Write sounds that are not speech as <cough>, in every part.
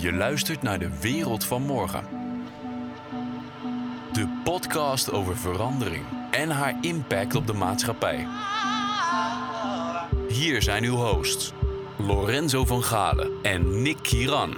Je luistert naar de wereld van morgen. De podcast over verandering en haar impact op de maatschappij. Hier zijn uw hosts, Lorenzo van Galen en Nick Kieran.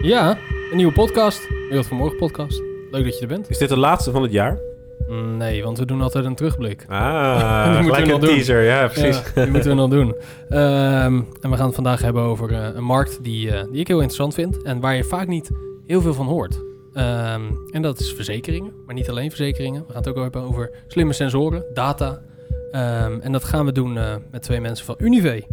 Ja, een nieuwe podcast. Wereld van Morgen podcast. Leuk dat je er bent. Is dit de laatste van het jaar? Nee, want we doen altijd een terugblik. Ah, <laughs> gelijk een doen. teaser. Ja, precies. Ja, die moeten we <laughs> nog doen. Ehm, en we gaan het vandaag hebben over eh, een markt die, eh, die ik heel interessant vind. En waar je vaak niet heel veel van hoort. Ehm, en dat is verzekeringen. Maar niet alleen verzekeringen. We gaan het ook hebben over slimme sensoren, data. Ehm, en dat gaan we doen eh, met twee mensen van Unive.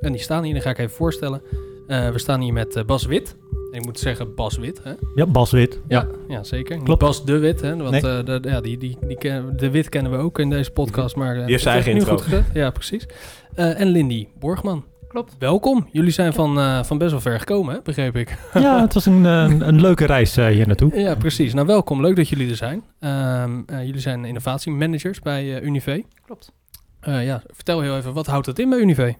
En die staan hier, die ga ik even voorstellen. We staan hier met Bas Wit. En ik moet zeggen Bas Wit, hè? Ja, Bas Wit. Ja, ja zeker. Niet Klopt. Bas de Wit, hè? Want Nee. eh, de, ja, die, die, die ken- de Wit kennen we ook in deze podcast. Maar, eh, Die heeft zijn dat eigen nu goed intro. gedaan. Ja, precies. Eh, en Lindy Borgman. Klopt. Welkom. Jullie zijn van, eh, van best wel ver gekomen, hè? begreep ik. <laughs> Ja, het was een, een, een leuke reis hier naartoe. ja, precies. Nou, welkom. Leuk dat jullie er zijn. Ehm, eh, jullie zijn innovatiemanagers bij Unive. Klopt. Eh, ja, vertel heel even, wat houdt het in bij Unive?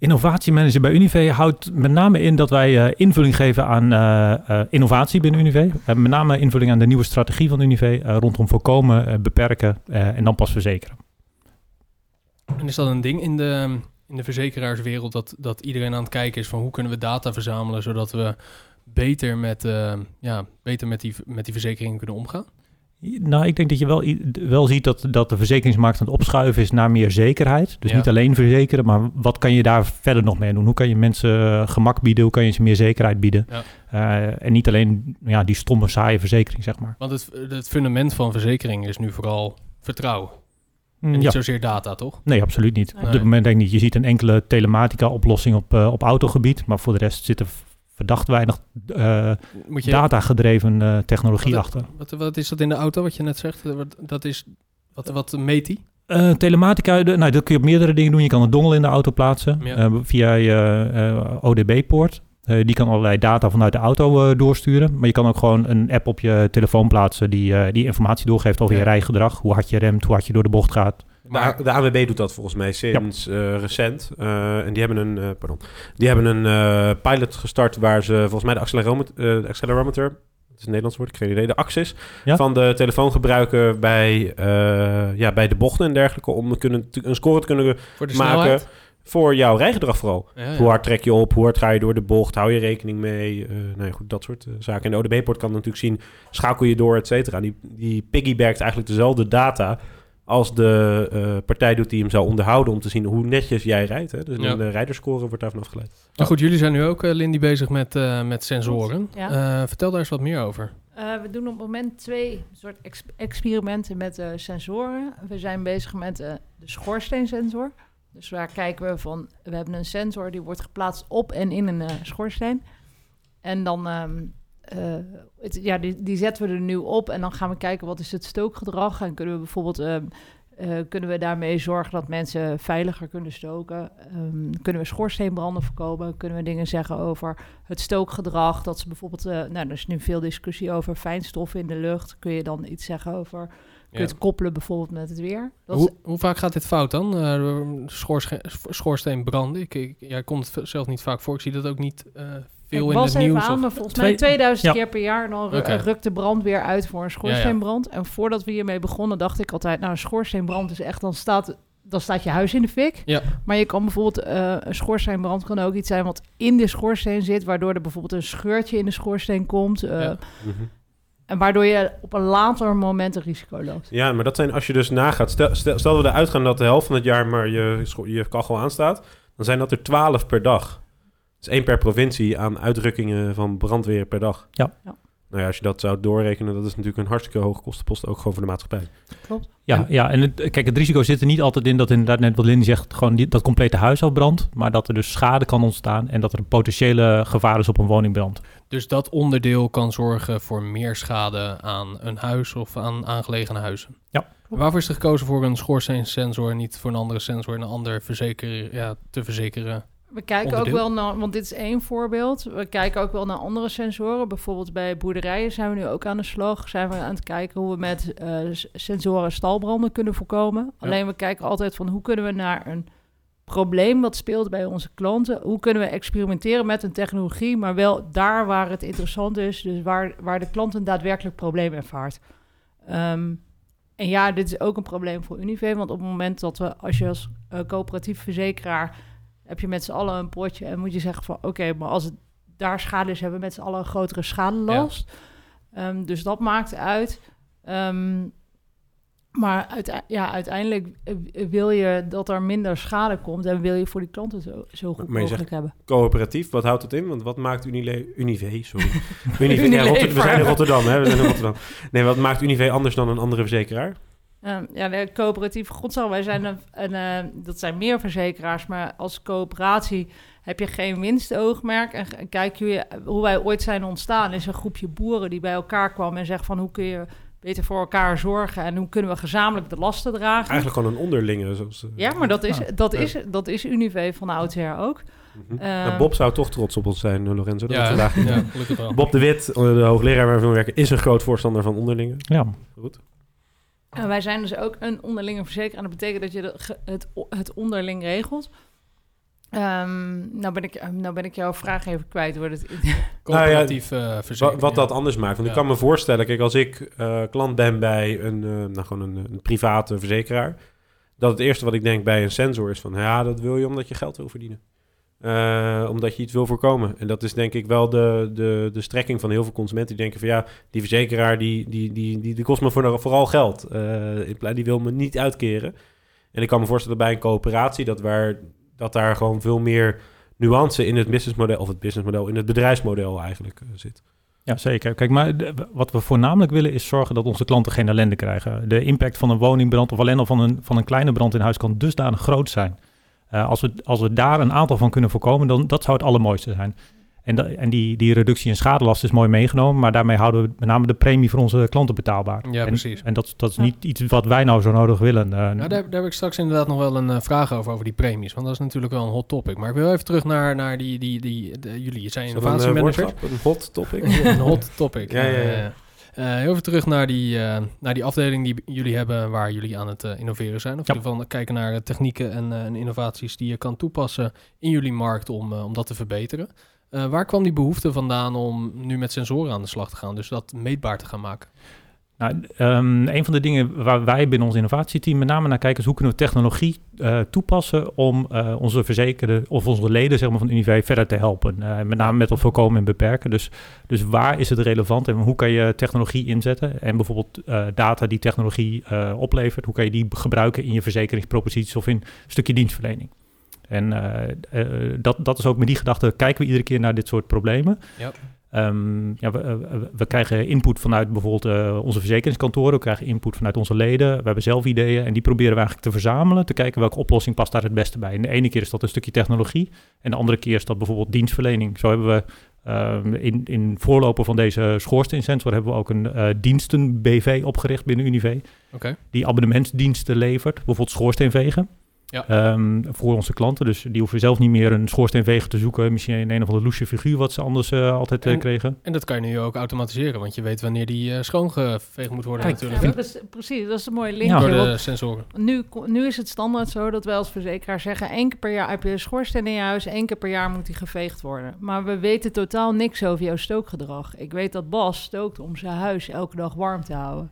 Innovatiemanager bij Unive houdt met name in dat wij eh, invulling geven aan eh, eh, innovatie binnen Unive. Met name invulling aan de nieuwe strategie van Unive rondom voorkomen, beperken en dan pas verzekeren. En is dat een ding in de, in de verzekeraarswereld dat, dat iedereen aan het kijken is van hoe kunnen we data verzamelen zodat we beter met, ja, beter met, die, met die verzekeringen kunnen omgaan? Nou, ik denk dat je wel, wel ziet dat, dat de verzekeringsmarkt aan het opschuiven is naar meer zekerheid. Dus Ja. niet alleen verzekeren, maar wat kan je daar verder nog mee doen? Hoe kan je mensen eh, gemak bieden? Hoe kan je ze meer zekerheid bieden? Ja. Eh, en niet alleen ja, die stomme, saaie verzekering, zeg maar. Want het, het fundament van verzekeringen is nu vooral vertrouwen. En niet ja. zozeer data, toch? Nee, absoluut niet. Nee. Op dit moment denk ik niet. Je ziet een enkele telematica-oplossing op, eh, op autogebied, maar voor de rest zit er verdacht weinig eh, Moet je, datagedreven eh, technologie Wat- achter. wat, wat is dat in de auto, wat je net zegt? Eh, Dat is, wat, wat meet die? Eh, telematica, de- nou, dat kun je op meerdere dingen doen. Je kan een dongel in de auto plaatsen Ja. eh, via je eh, ODB-poort. Eh, die kan allerlei data vanuit de auto eh, doorsturen. Maar je kan ook gewoon een app op je telefoon plaatsen die, eh, die informatie doorgeeft over Ja. je rijgedrag. Hoe hard je remt, hoe hard je door de bocht gaat. De, A- de ANWB doet dat volgens mij sinds eh, recent. Eh, en die hebben een, eh, pardon, die hebben een pilot gestart waar ze volgens mij de accelerometer, de accelerometer het is een Nederlands woord, ik geen idee, de axis Ja. van de telefoon gebruiken bij, ja, bij de bochten en dergelijke om kunnen, een score te kunnen Voor de maken snelheid? voor jouw rijgedrag vooral. Ja, ja. Hoe hard trek je op? Hoe hard ga je door de bocht? Hou je rekening mee? Nou goed, dat soort zaken. En de ODB-poort kan natuurlijk zien, schakel je door, et cetera. Die, die piggybackt eigenlijk dezelfde data als de eh, partij doet die hem zou onderhouden... om te zien hoe netjes jij rijdt. Hè? Dus Ja. de rijderscore wordt daarvan afgeleid. Maar goed, jullie zijn nu ook, eh, Lindy, bezig met, eh, met sensoren. Ja. Eh, vertel daar eens wat meer over. Eh, we doen op het moment twee soort ex- experimenten met eh, sensoren. We zijn bezig met de schoorsteensensor. Dus waar kijken we van, we hebben een sensor die wordt geplaatst op en in een eh, schoorsteen. En dan, ehm, eh, het, ja, die, die zetten we er nu op en dan gaan we kijken wat is het stookgedrag. En kunnen we bijvoorbeeld, ehm, eh, kunnen we daarmee zorgen dat mensen veiliger kunnen stoken? Ehm, kunnen we schoorsteenbranden voorkomen? Kunnen we dingen zeggen over het stookgedrag? Dat ze bijvoorbeeld, eh, nou, er is nu veel discussie over fijnstoffen in de lucht. Kun je dan iets zeggen over, kun je Ja. het koppelen bijvoorbeeld met het weer? Dat is- Hoe, vaak gaat dit fout dan? Schoorsche- schoorsteen branden. Ik, ik, ja, ik kom het zelf niet vaak voor. Ik zie dat ook niet eh, veel Ik in was het nieuws. aan, of- maar volgens Twee- mij 2000 Ja. keer per jaar dan ru- Oké. rukt de brandweer uit voor een schoorsteenbrand. En voordat we hiermee begonnen, dacht ik altijd, nou, een schoorsteenbrand is echt, dan staat, dan staat je huis in de fik. Ja. Maar je kan bijvoorbeeld, eh, een schoorsteenbrand kan ook iets zijn wat in de schoorsteen zit, waardoor er bijvoorbeeld een scheurtje in de schoorsteen komt. eh, Ja. En waardoor je op een later moment een risico loopt. Ja, maar dat zijn als je dus nagaat... Stel, stel, stel dat we eruit gaan dat de helft van het jaar maar je, je kachel aanstaat... dan zijn dat er 12 per dag. Is één per provincie aan uitrukkingen van brandweer per dag. Ja. Ja. Nou ja, als je dat zou doorrekenen... dat is natuurlijk een hartstikke hoge kostenpost... ook gewoon voor de maatschappij. Klopt. Ja, En- ja en het, kijk, het risico zit er niet altijd in dat inderdaad net wat Lindy zegt, gewoon die, dat complete huis afbrandt, maar dat er dus schade kan ontstaan en dat er een potentiële gevaar is op een woningbrand. Dus dat onderdeel kan zorgen voor meer schade aan een huis of aan aangelegen huizen. Ja. Waarvoor is er gekozen voor een schoorsteensensor en niet voor een andere sensor en een ander verzeker, ja, te verzekeren? We kijken Onderdeel? ook wel naar, want dit is één voorbeeld. We kijken ook wel naar andere sensoren. Bijvoorbeeld bij boerderijen zijn we nu ook aan de slag. Zijn we aan het kijken hoe we met eh, s- sensoren stalbranden kunnen voorkomen. Ja. Alleen we kijken altijd van hoe kunnen we naar een probleem wat speelt bij onze klanten. Hoe kunnen we experimenteren met een technologie, maar wel daar waar het interessant is, dus waar, waar de klant een daadwerkelijk probleem ervaart. Ehm, en ja, dit is ook een probleem voor Unive, want op het moment dat we, als je als uh, coöperatief verzekeraar, heb je met z'n allen een potje en moet je zeggen van, oké, maar als het daar schade is, hebben we met z'n allen een grotere schadelast. Ehm, dus dat maakt uit. Ehm, maar uite- ja, uiteindelijk wil je dat er minder schade komt en wil je voor die klanten zo, zo goed Maar mogelijk hebben. Coöperatief, wat houdt het in? Want wat maakt Unile Unive, sorry. <laughs> Unive, ja, Unilever. Rotter- we zijn in Rotterdam, hè? We zijn in Rotterdam. Nee, wat maakt Unive anders dan een andere verzekeraar? Ehm, ja, de coöperatieve godsal, wij zijn een, een eh, dat zijn meer verzekeraars, maar als coöperatie heb je geen winstoogmerk. En, en kijk je hoe wij ooit zijn ontstaan, is een groepje boeren die bij elkaar kwam en zegt van hoe kun je beter voor elkaar zorgen en hoe kunnen we gezamenlijk de lasten dragen. Eigenlijk gewoon een onderlinge. Zoals, eh, Ja, maar dat is, dat Ja. is, dat is Unive van oudsher ook. mhm. eh, Nou, Bob zou toch trots op ons zijn, eh, Lorenzo. Dat Ja, vandaag niet ja, doen. gelukkig wel. Bob de Wit, de hoogleraar waar we veel werken, is een groot voorstander van onderlingen. Ja, Goed. En wij zijn dus ook een onderlinge verzekeraar. En dat betekent dat je het, het onderling regelt. Ehm, nou, ben ik, eh, nou ben ik jouw vraag even kwijt. Wordt het, <laughs> Coöperatief eh Wa- verzekering. wat dat anders maakt. Want ik kan me voorstellen, kijk, als ik eh, klant ben bij een, eh, nou, gewoon een, een private verzekeraar, dat het eerste wat ik denk bij een sensor is van, ja, dat wil je omdat je geld wil verdienen. Eh, omdat je iets wil voorkomen. En dat is denk ik wel de, de, de strekking van heel veel consumenten. Die denken van ja, die verzekeraar die, die, die, die, kost me voor, vooral geld. Pla- die wil me niet uitkeren. En ik kan me voorstellen bij een coöperatie dat, waar, dat daar gewoon veel meer nuance in het businessmodel, of het businessmodel, in het bedrijfsmodel eigenlijk eh, zit. Ja, zeker. Kijk, maar wat we voornamelijk willen is zorgen dat onze klanten geen ellende krijgen. De impact van een woningbrand of alleen al van een, van een kleine brand in huis kan dusdanig groot zijn. Eh, als, we, als we daar een aantal van kunnen voorkomen, dan dat zou het allermooiste zijn. En, da- en die, die reductie in schadelast is mooi meegenomen, maar daarmee houden we met name de premie voor onze klanten betaalbaar. Ja, en, precies. En dat, dat is niet iets wat wij nou zo nodig willen. Eh, Nou, daar, daar heb ik straks inderdaad nog wel een eh, vraag over, over die premies. Want dat is natuurlijk wel een hot topic. Maar ik wil even terug naar, naar die, die, die, de- jullie zijn een, innovatiemanager. Een hot topic? <laughs> een hot topic. Ja, ja, ja. Eh, heel even terug naar die, eh, naar die afdeling die jullie hebben waar jullie aan het eh, innoveren zijn. Of Ja. in ieder geval kijken naar technieken en, en innovaties die je kan toepassen in jullie markt om, om dat te verbeteren. Waar kwam die behoefte vandaan om nu met sensoren aan de slag te gaan? Dus dat meetbaar te gaan maken. Nou, ehm, een van de dingen waar wij binnen ons innovatieteam met name naar kijken is hoe kunnen we technologie eh, toepassen om eh, onze verzekerden of onze leden zeg maar, van Unive verder te helpen. Eh, met name met het voorkomen en beperken. Dus, dus waar is het relevant en hoe kan je technologie inzetten? En bijvoorbeeld data die technologie oplevert, hoe kan je die gebruiken in je verzekeringsproposities of in een stukje dienstverlening? En dat, dat is ook met die gedachte, kijken we iedere keer naar dit soort problemen. Ehm, ja, we, eh, we krijgen input vanuit bijvoorbeeld eh, onze verzekeringskantoren. We krijgen input vanuit onze leden. We hebben zelf ideeën en die proberen we eigenlijk te verzamelen. Te kijken welke oplossing past daar het beste bij. En de ene keer is dat een stukje technologie. En de andere keer is dat bijvoorbeeld dienstverlening. Zo hebben we ehm, in, in voorloper van deze schoorsteensensor... hebben we ook een eh diensten-BV opgericht binnen Unive. Oké. Die abonnementsdiensten levert. Bijvoorbeeld schoorsteenvegen. Ja. Ehm, voor onze klanten. Dus die hoeven zelf niet meer een schoorsteenveger te zoeken. Misschien in een of andere loesje figuur wat ze anders eh, altijd eh, En- kregen. En dat kan je nu ook automatiseren, want je weet wanneer die eh, schoongeveegd moet worden Kijk, natuurlijk. Ja, pre- precies, dat is een mooi Ja. linkje. Door want de sensoren. nu, nu is het standaard zo dat wij als verzekeraar zeggen... één keer per jaar heb je een schoorsteen in je huis... één keer per jaar moet die geveegd worden. Maar we weten totaal niks over jouw stookgedrag. Ik weet dat Bas stookt om zijn huis elke dag warm te houden.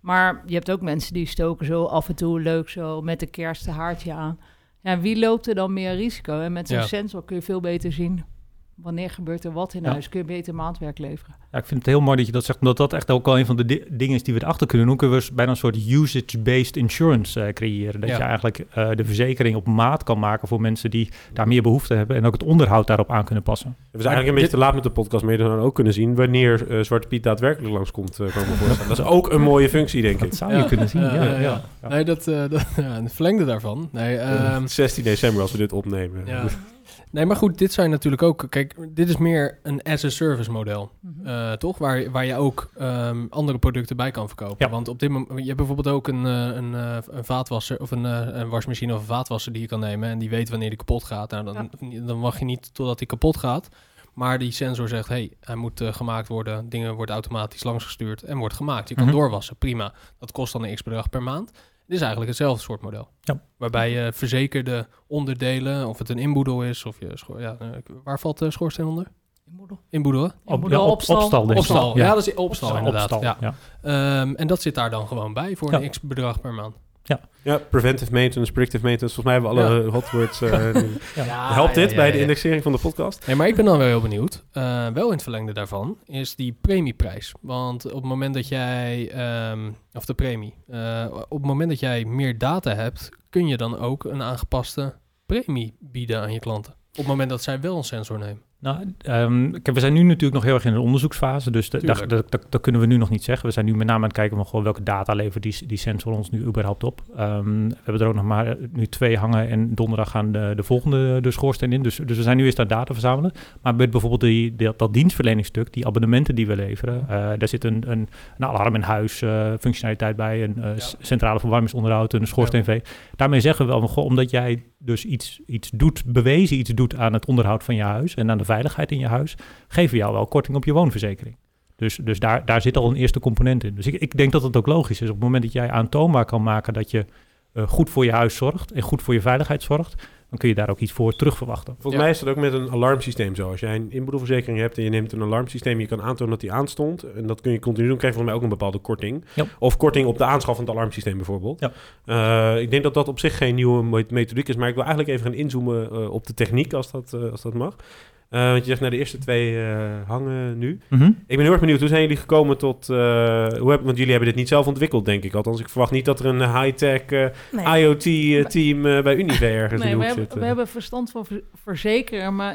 Maar je hebt ook mensen die stoken zo af en toe leuk zo... met de kerst een haartje aan. Ja, wie loopt er dan meer risico? En met zo'n Ja. sensor kun je veel beter zien... wanneer gebeurt er wat in Ja. huis. Kun je beter maandwerk leveren. Ja, ik vind het heel mooi dat je dat zegt, omdat dat echt ook wel een van de di- dingen is die we erachter kunnen doen. Kunnen we bijna een soort usage-based insurance eh, creëren? Dat Ja. je eigenlijk eh, de verzekering op maat kan maken voor mensen die daar meer behoefte hebben en ook het onderhoud daarop aan kunnen passen. We zijn eigenlijk een beetje te laat met de podcast, maar je dan ook kunnen zien wanneer eh, Zwarte Piet daadwerkelijk langskomt. voorstellen. Dat is ook een mooie functie, denk ik. Dat zou je kunnen zien. Ja, ja, ja, ja, ja. ja. Nee, dat, eh dat <laughs> ja, een verlengde daarvan. Nee, ehm, <laughs> 16 december als we dit opnemen. <laughs> ja. nee, maar goed, dit zijn natuurlijk ook... Kijk, dit is meer een as-a-service model, Mhm. eh, toch? Waar, waar je ook ehm, andere producten bij kan verkopen. Ja. Want op dit moment... Je hebt bijvoorbeeld ook een, eh, een, eh, een vaatwasser of een, eh, een wasmachine of een vaatwasser die je kan nemen... en die weet wanneer die kapot gaat. Nou, dan, dan wacht je niet totdat die kapot gaat... Maar die sensor zegt, hey, hij moet gemaakt worden. Dingen worden automatisch langsgestuurd en wordt gemaakt. Je kan Mhm. doorwassen, prima. Dat kost dan een x bedrag per maand. Dit is eigenlijk hetzelfde soort model. Ja. Waarbij je verzekerde onderdelen, of het een inboedel is, of je schoor, ja, eh, waar valt de schoorsteen onder? Inboedel. Inboedel? Op, Inboedel, ja, op- opstal. opstal. Opstal, ja. dat is opstal Opstal, inderdaad. opstal, ja. ja. Ehm, en dat zit daar dan gewoon bij voor Ja. een x bedrag per maand. Ja, preventive maintenance, predictive maintenance. Volgens mij hebben we alle Ja. hotwords. eh, <laughs> nu. Ja, Helpt dit ja, bij ja, de ja. indexering van de podcast? Nee, maar ik ben dan wel heel benieuwd. Eh, wel in het verlengde daarvan is die premieprijs. Want op het moment dat jij, ehm, of de premie, eh, op het moment dat jij meer data hebt, kun je dan ook een aangepaste premie bieden aan je klanten. Op het moment dat zij wel een sensor nemen. Nou, ehm, kijk, we zijn nu natuurlijk nog heel erg in de onderzoeksfase, dus dat, kunnen we nu nog niet zeggen. We zijn nu met name aan het kijken van gewoon welke data levert die, die sensor ons nu überhaupt op. Ehm, we hebben er ook nog maar eh, nu twee hangen en donderdag gaan de, de volgende de schoorsteen in. Dus, dus we zijn nu eerst aan data verzamelen. Maar met bijvoorbeeld die, die- dat dienstverleningstuk, die abonnementen die we leveren, eh, daar zit een, een, een alarm in huis, eh, functionaliteit bij, een centrale verwarmingsonderhoud, een schoorsteenvee. Daarmee zeggen we wel van, goh, omdat jij dus iets, iets doet, bewezen iets doet aan het onderhoud van je huis en aan de veiligheid in je huis, geven jou wel korting op je woonverzekering. Dus, dus daar, daar zit al een eerste component in. Dus ik, ik denk dat het ook logisch is. Op het moment dat jij aantoonbaar kan maken dat je eh, goed voor je huis zorgt en goed voor je veiligheid zorgt, dan kun je daar ook iets voor terugverwachten. Volgens Ja. mij is dat ook met een alarmsysteem zo. Als jij een inboedelverzekering hebt en je neemt een alarmsysteem, je kan aantonen dat die aanstond. En dat kun je continu doen, krijg je volgens mij ook een bepaalde korting. Ja. Of korting op de aanschaf van het alarmsysteem bijvoorbeeld. Ja. Eh, ik denk dat dat op zich geen nieuwe me- methodiek is, maar ik wil eigenlijk even gaan inzoomen eh, op de techniek, als dat, eh, als dat mag. Eh, want je zegt, naar de eerste twee eh, hangen nu. Mhm. Ik ben heel erg benieuwd, hoe zijn jullie gekomen tot... eh, hoe heb, want jullie hebben dit niet zelf ontwikkeld, denk ik. Althans, ik verwacht niet dat er een high-tech Nee. IoT-team bij Unive <laughs> ergens Nee, in de we hoek zit. we hebben verstand van ver- verzekeren, maar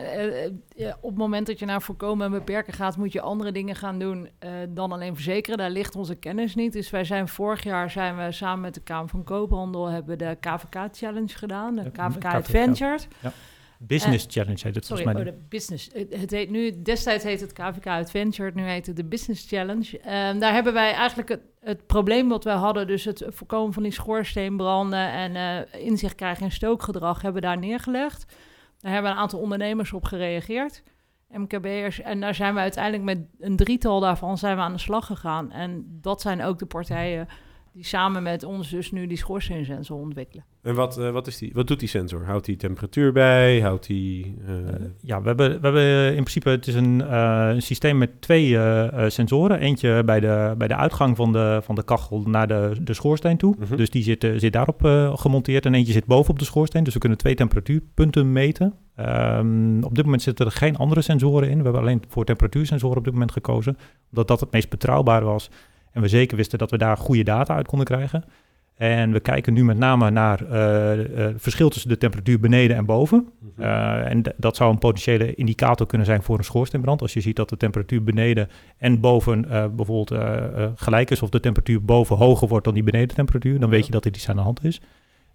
ja, op het moment dat je naar voorkomen en beperken gaat, moet je andere dingen gaan doen eh, dan alleen verzekeren. Daar ligt onze kennis niet. Dus wij zijn vorig jaar zijn we samen met de Kamer van Koophandel hebben de KVK Challenge gedaan, de Ja, KVK KVK. Adventured. Business Challenge heet het Sorry, volgens mij. oh, de business. Het, heet nu, destijds heet het KVK Adventure, nu heet het de Business Challenge. Ehm, daar hebben wij eigenlijk het, het probleem wat wij hadden, dus het voorkomen van die schoorsteenbranden en eh, inzicht krijgen in stookgedrag, hebben we daar neergelegd. Daar hebben een aantal ondernemers op gereageerd, MKB'ers. En daar zijn we uiteindelijk met een drietal daarvan zijn we aan de slag gegaan. En dat zijn ook de partijen die samen met ons dus nu die schoorsteensensor ontwikkelen. En wat, eh, wat, is die, wat doet die sensor? Houdt die temperatuur bij? Houdt die... eh, Eh, ja, we hebben, we hebben in principe, het is een, eh, een systeem met twee sensoren. Eentje bij de, bij de uitgang van de, van de kachel naar de, de schoorsteen toe. Mhm. Dus die zit, zit daarop eh, gemonteerd. En eentje zit bovenop de schoorsteen. Dus we kunnen twee temperatuurpunten meten. Ehm, op dit moment zitten er geen andere sensoren in. We hebben alleen voor temperatuursensoren op dit moment gekozen. Omdat dat het meest betrouwbaar was. En we zeker wisten dat we daar goede data uit konden krijgen. En we kijken nu met name naar eh, eh, het verschil tussen de temperatuur beneden en boven. mhm. Uh, en dat zou een potentiële indicator kunnen zijn voor een schoorsteenbrand. Als je ziet dat de temperatuur beneden en boven eh, bijvoorbeeld eh, eh, gelijk is, of de temperatuur boven hoger wordt dan die beneden temperatuur, dan weet je dat er iets aan de hand is.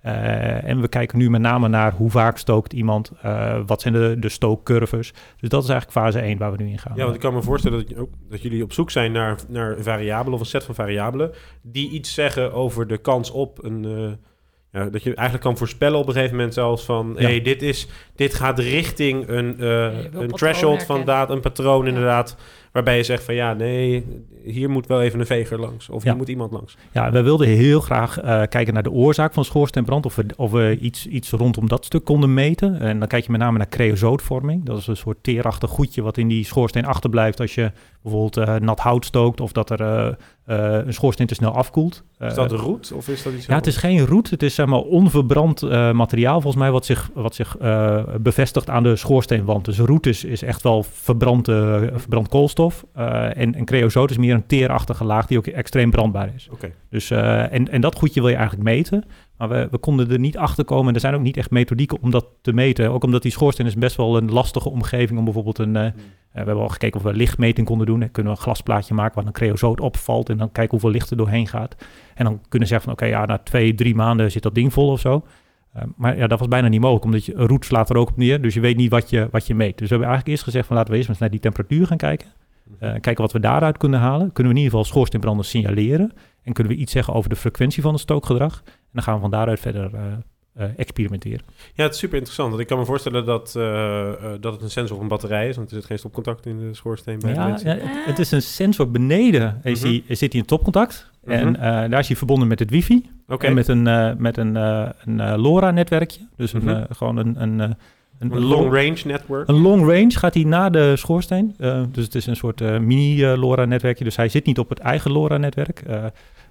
Uh, en we kijken nu met name naar hoe vaak stookt iemand, uh, wat zijn de, de stookcurves. Dus dat is eigenlijk fase 1 waar we nu in gaan. Ja, want ik kan me voorstellen dat, ook, dat jullie op zoek zijn naar, naar variabelen of een set van variabelen die iets zeggen over de kans op een. Uh, ja, dat je eigenlijk kan voorspellen op een gegeven moment zelfs van... Ja. hey, dit, is, dit gaat richting een, uh, Ja, een threshold van daad, een patroon Ja. inderdaad... waarbij je zegt van ja, nee, hier moet wel even een veger langs. Of Ja. hier moet iemand langs. Ja, we wilden heel graag eh, kijken naar de oorzaak van schoorsteenbrand. Of we, of we iets, iets rondom dat stuk konden meten. En dan kijk je met name naar creosootvorming. Dat is een soort teerachtig goedje wat in die schoorsteen achterblijft als je bijvoorbeeld eh, nat hout stookt. Of dat er eh, eh, een schoorsteen te snel afkoelt. Is dat roet of is dat iets ja, het is geen roet. Het is zeg maar onverbrand eh, materiaal volgens mij wat zich, wat zich eh, bevestigt aan de schoorsteenwand. Dus roet is, is echt wel verbrand, verbrand koolstof. Eh, en, en creosoot is meer een teerachtige laag die ook extreem brandbaar is. Oké. Dus, eh, en, en dat goedje wil je eigenlijk meten. Maar we, we konden er niet achter komen. En er zijn ook niet echt methodieken om dat te meten. Ook omdat die schoorsteen is best wel een lastige omgeving om bijvoorbeeld een... eh, we hebben al gekeken of we lichtmeting konden doen. Dan kunnen we een glasplaatje maken waar een creosoot opvalt. En dan kijken hoeveel licht er doorheen gaat. En dan kunnen zeggen van oké, ja, na twee, drie maanden zit dat ding vol of zo. Uh, maar ja, dat was bijna niet mogelijk, omdat je roet slaat er ook op neer. Dus je weet niet wat je, wat je meet. Dus we hebben eigenlijk eerst gezegd van laten we eerst eens naar die temperatuur gaan kijken. Uh, kijken wat we daaruit kunnen halen. Kunnen we in ieder geval schoorsteenbranden signaleren. En kunnen we iets zeggen over de frequentie van het stookgedrag. En dan gaan we van daaruit verder uh, uh, experimenteren. Ja, het is super interessant. Want ik kan me voorstellen dat, dat het een sensor of een batterij is. Want er zit geen stopcontact in de schoorsteen bij ja, de mensen. Ja, het, het, is een sensor beneden. Mm -hmm. zit hij in topcontact. En Mhm. eh, daar is hij verbonden met het wifi. En met een, eh, met een, eh, een eh, LoRa-netwerkje. Dus een, Mhm. eh, gewoon een... een, eh, Een long range network. Een long range gaat hij naar de schoorsteen. Eh, dus het is een soort eh, mini-LoRa-netwerkje. Dus hij zit niet op het eigen LoRa-netwerk.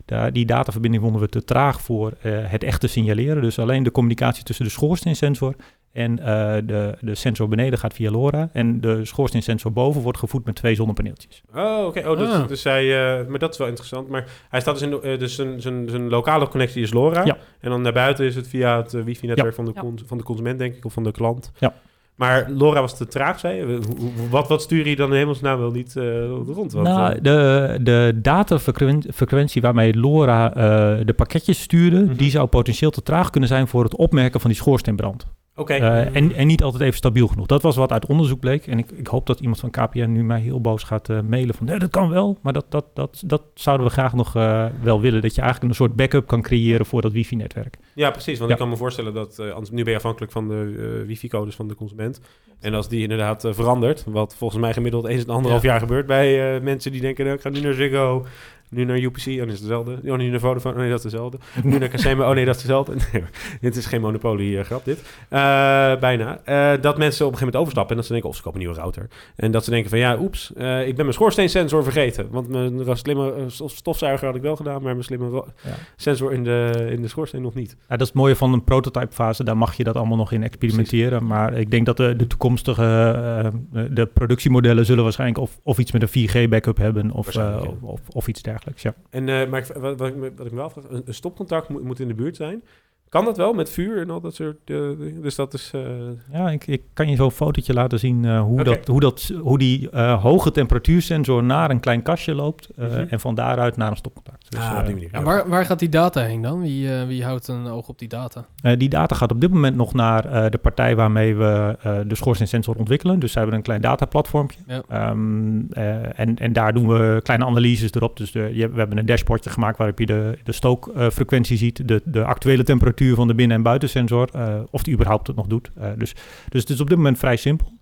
Eh, die dataverbinding vonden we te traag voor eh, het echte signaleren. Dus alleen de communicatie tussen de schoorsteensensor en eh, de, de sensor beneden gaat via LoRa. En de schoorsteensensor boven wordt gevoed met twee zonnepaneeltjes. Oh, oké. Oh, dus, Ah. dus hij, eh, maar dat is wel interessant. Maar hij staat dus in, de- eh, dus zijn, zijn, zijn lokale connectie is LoRa. Ja. En dan daarbuiten is het via het wifi-netwerk van, de cons- van de consument, denk ik, of van de klant. Ja. Maar LoRa was te traag, zei je? Wat, wat stuur je dan in hemelsnaam wel niet eh, rond? Want, nou, de, de datafrequentie waarmee LoRa eh, de pakketjes stuurde, Mhm. die zou potentieel te traag kunnen zijn voor het opmerken van die schoorsteenbrand. Oké. Eh, en, en niet altijd even stabiel genoeg. Dat was wat uit onderzoek bleek. En ik, ik hoop dat iemand van KPN nu mij heel boos gaat eh, mailen van... Nee, dat kan wel, maar dat, dat, dat, dat zouden we graag nog eh, wel willen. Dat je eigenlijk een soort backup kan creëren voor dat wifi-netwerk. Ja, precies. Want Ja. ik kan me voorstellen dat... anders, nu ben je afhankelijk van de wifi-codes van de consument. En als die inderdaad verandert... wat volgens mij gemiddeld eens en anderhalf jaar gebeurt... bij mensen die denken... nou, ik ga nu naar Ziggo... Nu naar UPC, oh, dat is hetzelfde. Oh, nu naar Vodafone, oh nee, dat is hetzelfde. Nu naar Casema, oh nee, dat is hetzelfde. <laughs> Nee, dit is geen monopolie-grap, dit. Eh, bijna. Eh, dat mensen op een gegeven moment overstappen en dat ze denken, of ze kopen een nieuwe router. En dat ze denken van, ja, oeps, eh, ik ben mijn schoorsteensensor vergeten. Want mijn slimme eh, stof- stofzuiger had ik wel gedaan, maar mijn slimme Ja. sensor in de, in de schoorsteen nog niet. Ja, dat is het mooie van een prototype fase. Daar mag je dat allemaal nog in experimenteren. Maar ik denk dat de, de toekomstige eh, de productiemodellen zullen waarschijnlijk of, of iets met een 4G backup hebben of, eh, of, of iets dergelijks. Ja. En, eh, maar ik, wat, wat, ik me, wat ik me afvraag, een, een stopcontact moet, moet in de buurt zijn. Kan dat wel met vuur en al dat soort eh, dingen? Dus dat is... eh, Ja, ik, ik kan je zo'n fotootje laten zien eh, hoe, dat, hoe, dat, hoe die eh, hoge temperatuursensor naar een klein kastje loopt eh, Mhm. en van daaruit naar een stopcontact. Dus, ah, op die manier. En waar, waar gaat die data heen dan? Wie, wie houdt een oog op die data? eh, die data gaat op dit moment nog naar eh, de partij waarmee we eh, de schoorsteen-sensor ontwikkelen. Dus zij hebben een klein dataplatformpje. Ja. Ehm, eh, en, en daar doen we kleine analyses erop. Dus de, je, we hebben een dashboardje gemaakt waarop je de, de stookfrequentie ziet, de, de actuele temperatuur van de binnen- en buitensensor, eh, of die überhaupt het nog doet. Eh, dus, dus het is op dit moment vrij simpel.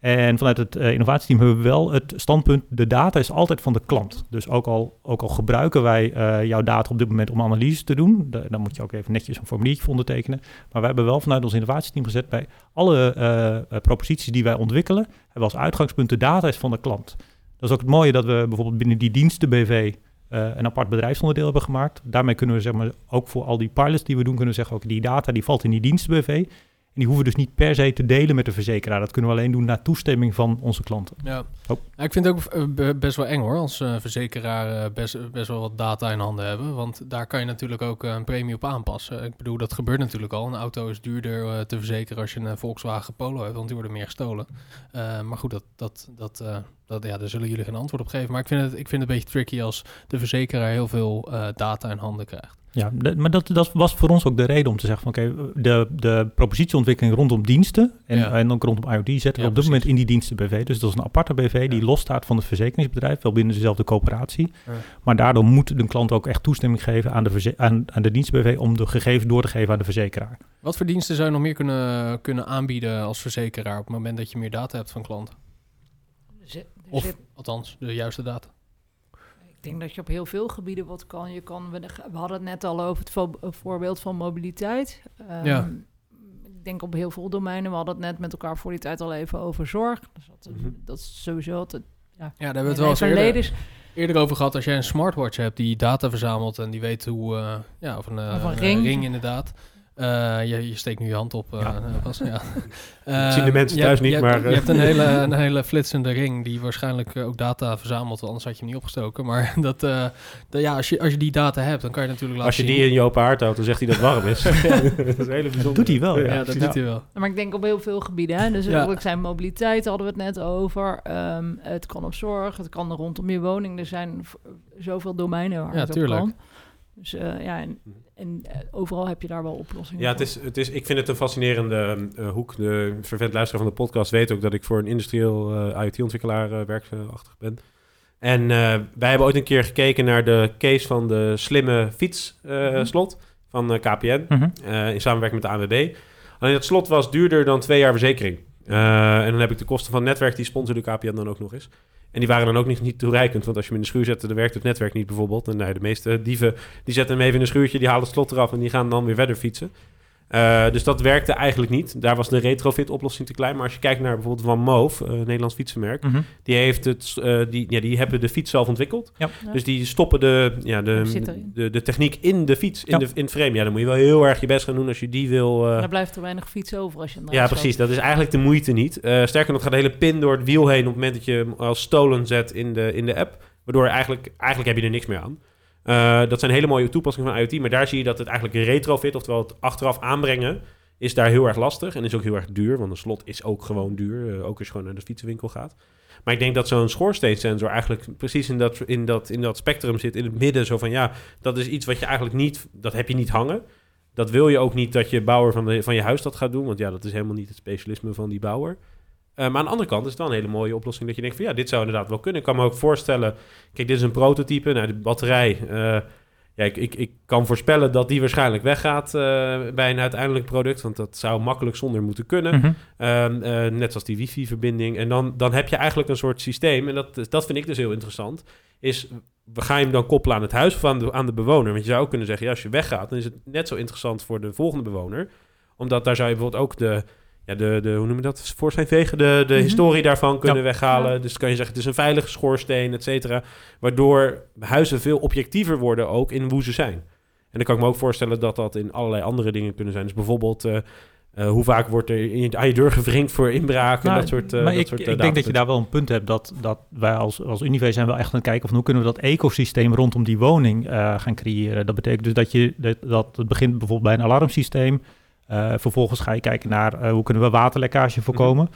En vanuit het eh, innovatieteam hebben we wel het standpunt, de data is altijd van de klant. Dus ook al, ook al gebruiken wij jouw data op dit moment om analyse te doen, da- dan moet je ook even netjes een formuliertje voor ondertekenen. Maar we hebben wel vanuit ons innovatieteam gezet bij alle proposities die wij ontwikkelen, hebben we als uitgangspunt de data is van de klant. Dat is ook het mooie dat we bijvoorbeeld binnen die diensten BV een apart bedrijfsonderdeel hebben gemaakt. Daarmee kunnen we zeg maar, ook voor al die pilots die we doen, kunnen we zeggen, ook die data die valt in die diensten BV. En die hoeven dus niet per se te delen met de verzekeraar. Dat kunnen we alleen doen na toestemming van onze klanten. Ja. Oh. Ja, ik vind het ook eh, be- best wel eng hoor, als eh, verzekeraar eh, best, best wel wat data in handen hebben. Want daar kan je natuurlijk ook een premie op aanpassen. Ik bedoel, dat gebeurt natuurlijk al. Een auto is duurder te verzekeren als je een Volkswagen Polo hebt, want die worden meer gestolen. Maar goed, dat, dat, dat, dat, ja, daar zullen jullie geen antwoord op geven. Maar ik vind het, ik vind het een beetje tricky als de verzekeraar heel veel data in handen krijgt. Ja, maar dat, dat was voor ons ook de reden om te zeggen van oké, de, de propositieontwikkeling rondom diensten en, Ja. en ook rondom IoT zetten we Ja, op dit precies. moment in die diensten BV. Dus dat is een aparte BV die losstaat van het verzekeringsbedrijf, wel binnen dezelfde coöperatie. Ja. Maar daardoor moet de klant ook echt toestemming geven aan de, aan, aan de dienst BV om de gegevens door te geven aan de verzekeraar. Wat voor diensten zou je nog meer kunnen, kunnen aanbieden als verzekeraar op het moment dat je meer data hebt van klanten? Of althans, de juiste data. Ik denk dat je op heel veel gebieden wat kan. Je kan we, we hadden het net al over het vo- eh, voorbeeld van mobiliteit. Ehm, Ja. Ik denk op heel veel domeinen. We hadden het net met elkaar voor die tijd al even over zorg. Dus dat, Mhm. dat is sowieso altijd... Ja, Ja, daar hebben we het wel eens eerder, over gehad. Als jij een smartwatch hebt die data verzamelt en die weet hoe... eh, ja, of een, eh, Of een een ring. ring inderdaad. Eh, je, je steekt nu je hand op. eh, Ja. <laughs> <laughs> eh, ja. Zien de mensen je thuis hebt- niet, je hebt- maar, Je eh. hebt een hele, <laughs> een hele flitsende ring die waarschijnlijk ook data verzamelt. want Anders had je hem niet opgestoken. Maar dat, eh, dat- ja, als, je, als je die data hebt, dan kan je natuurlijk laten Als je zien... die in je open haard houdt, dan zegt hij dat het warm is. dat is een hele bijzondere. doet hij wel, Ja, dat doet hij wel. Maar ik denk op heel veel gebieden. Hè? Dus Ja. ook zijn mobiliteit, hadden we het net over. Ehm, het kan op zorg, het kan rondom je woning. Er zijn zoveel domeinen waar Ja, het op tuurlijk. kan. Dus eh, ja, en, en eh, overal heb je daar wel oplossingen Ja, het is, het is, ik vind het een fascinerende eh, hoek. De vervent luisteraar van de podcast weet ook dat ik voor een industrieel IoT-ontwikkelaar werkachtig ben. En wij hebben ooit een keer gekeken naar de case van de slimme fietsslot van eh, KPN. Mhm. in samenwerking met de ANWB. Alleen dat slot was duurder dan twee jaar verzekering. En dan heb ik de kosten van het netwerk, die sponsorde KPN dan ook nog eens. En die waren dan ook niet, niet toereikend, want als je hem in de schuur zette, dan werkt het netwerk niet bijvoorbeeld. En nou, de meeste dieven, die zetten hem even in een schuurtje, die halen het slot eraf en die gaan dan weer verder fietsen. Eh, dus dat werkte eigenlijk niet. Daar was de retrofit-oplossing te klein. Maar als je kijkt naar bijvoorbeeld Van Moof, uh, Nederlands fietsenmerk, Mhm. die, heeft het, eh, die, ja, die hebben de fiets zelf ontwikkeld. Ja. Ja. Dus die stoppen de, ja, de, de, de techniek in de fiets, in, Ja. de, in het frame. Ja, dan moet je wel heel erg je best gaan doen als je die wil... eh, Dan blijft er weinig fiets over als je hem ja, precies. Dat is eigenlijk de moeite niet. Eh, sterker nog, gaat de hele pin door het wiel heen op het moment dat je hem als stolen zet in de, in de app. Waardoor eigenlijk, eigenlijk heb je er niks meer aan. Eh, dat zijn hele mooie toepassingen van IoT. Maar daar zie je dat het eigenlijk retrofit, oftewel het achteraf aanbrengen, is daar heel erg lastig. En is ook heel erg duur, want een slot is ook gewoon duur. eh, ook als je gewoon naar de fietsenwinkel gaat. Maar ik denk dat zo'n schoorsteensensor eigenlijk precies in dat, in, dat, in dat spectrum zit, in het midden. Zo van ja, dat is iets wat je eigenlijk niet, dat heb je niet hangen. Dat wil je ook niet dat je bouwer van, van je huis dat gaat doen. Want ja, dat is helemaal niet het specialisme van die bouwer. Eh, maar aan de andere kant is het dan een hele mooie oplossing dat je denkt van ja, dit zou inderdaad wel kunnen. Ik kan me ook voorstellen, kijk, dit is een prototype. Nou, de batterij, eh, ja, ik, ik, ik kan voorspellen dat die waarschijnlijk weggaat eh, bij een uiteindelijk product. Want dat zou makkelijk zonder moeten kunnen. Mhm. Ehm, eh, net zoals die wifi-verbinding. En dan, dan heb je eigenlijk een soort systeem. En dat, dat vind ik dus heel interessant. Is, we gaan je hem dan koppelen aan het huis of aan de, aan de bewoner? Want je zou ook kunnen zeggen, ja, als je weggaat, dan is het net zo interessant voor de volgende bewoner. Omdat daar zou je bijvoorbeeld ook de, ja, de, de hoe noem je dat, voor zijn vegen, de, de Mhm. historie daarvan kunnen Ja. weghalen. Ja. Dus kan je zeggen, het is een veilige schoorsteen, et cetera. Waardoor huizen veel objectiever worden ook in hoe ze zijn. En dan kan ik me ook voorstellen dat dat in allerlei andere dingen kunnen zijn. Dus bijvoorbeeld... eh, eh, hoe vaak wordt er in, aan je deur gevringd voor inbraak en Nou, dat soort uh, maar dat ik, soort, ik eh, denk dat je daar wel een punt hebt dat, dat wij als, als Unive zijn wel echt aan het kijken van hoe kunnen we dat ecosysteem rondom die woning gaan creëren. Dat betekent dus dat je dat, dat het begint bijvoorbeeld bij een alarmsysteem. Eh, vervolgens ga je kijken naar eh, hoe kunnen we waterlekkage voorkomen.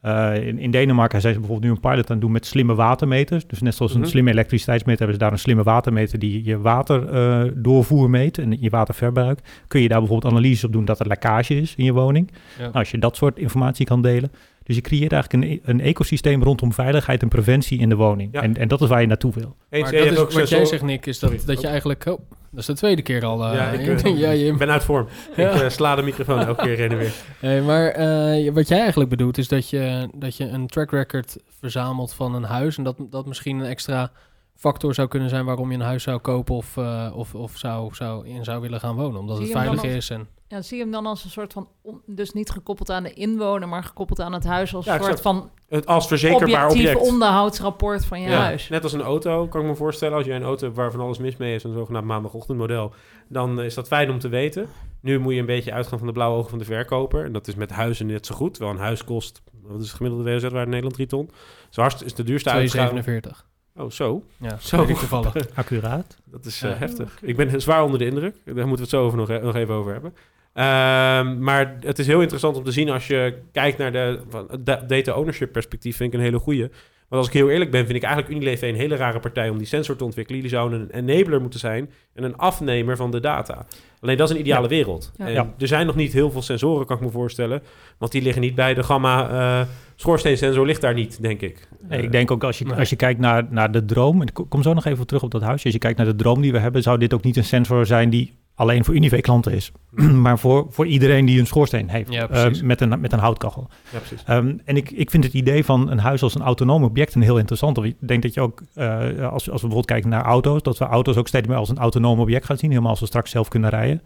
Eh, in, in Denemarken zijn ze bijvoorbeeld nu een pilot aan het doen met slimme watermeters. Dus net zoals een Mhm. slimme elektriciteitsmeter hebben ze daar een slimme watermeter die je waterdoorvoer meet en je waterverbruik. Kun je daar bijvoorbeeld analyses op doen dat er lekkage is in je woning. Ja. Nou, als je dat soort informatie kan delen. Dus je creëert eigenlijk een, e- een ecosysteem rondom veiligheid en preventie in de woning. Ja. En, en dat is waar je naartoe wil. Eens, Maar dat is, wat jij zegt, Nick, is dat, Sorry. dat je eigenlijk... Oh, dat is de tweede keer al. eh, Ja, ik, <laughs> eh, ja. Ik ben uit vorm. <laughs> Ja. Ik eh, sla de microfoon elke keer heen en weer. <laughs> Hey, maar eh, wat jij eigenlijk bedoelt is dat je, dat je een track record verzamelt van een huis. En dat, dat misschien een extra factor zou kunnen zijn waarom je een huis zou kopen of, eh, of, of zou, zou in zou willen gaan wonen. Omdat het veilig als- is. En, Ja, zie je hem dan als een soort van, dus niet gekoppeld aan de inwoner, maar gekoppeld aan het huis als Ja, een soort exact. van Het als verzekerbaar objectief object. onderhoudsrapport van je Ja, huis. Net als een auto, kan ik me voorstellen. Als jij een auto hebt waarvan alles mis mee is, een zogenaamd maandagochtendmodel, dan is dat fijn om te weten. Nu moet je een beetje uitgaan van de blauwe ogen van de verkoper. En dat is met huizen net zo goed. Wel een huis kost, wat is het gemiddelde WOZ-waarde in Nederland? 3 ton. Zo hard is de duurste uitgave. 2,47. Oh, zo. Ja, Zo. toevallig. <laughs> Accuraat. Dat is Ja. eh, heftig. Ik ben zwaar onder de indruk. Daar moeten we het zo over nog, nog even over hebben. Ehm, maar het is heel interessant om te zien als je kijkt naar de van, data ownership perspectief, vind ik een hele goeie. Want als ik heel eerlijk ben, vind ik eigenlijk Unilever een hele rare partij om die sensor te ontwikkelen. Jullie zouden een enabler moeten zijn en een afnemer van de data. Alleen dat is een ideale wereld. Ja. En Ja. Er zijn nog niet heel veel sensoren, kan ik me voorstellen. Want die liggen niet bij de gamma eh schoorsteensensor, ligt daar niet, denk ik. Nee, ik denk ook als je, Nee. als je kijkt naar, naar de droom, en ik kom zo nog even terug op dat huisje. Als je kijkt naar de droom die we hebben, zou dit ook niet een sensor zijn die alleen voor Unive-klanten is. <clears throat> maar voor, voor iedereen die een schoorsteen heeft. Ja, eh, met, een, met een houtkachel. Ja. Ehm, en ik, ik vind het idee van een huis als een autonoom object een heel interessant. Ik denk dat je ook, eh, als, als we bijvoorbeeld kijken naar auto's, dat we auto's ook steeds meer als een autonoom object gaan zien. Helemaal als we straks zelf kunnen rijden.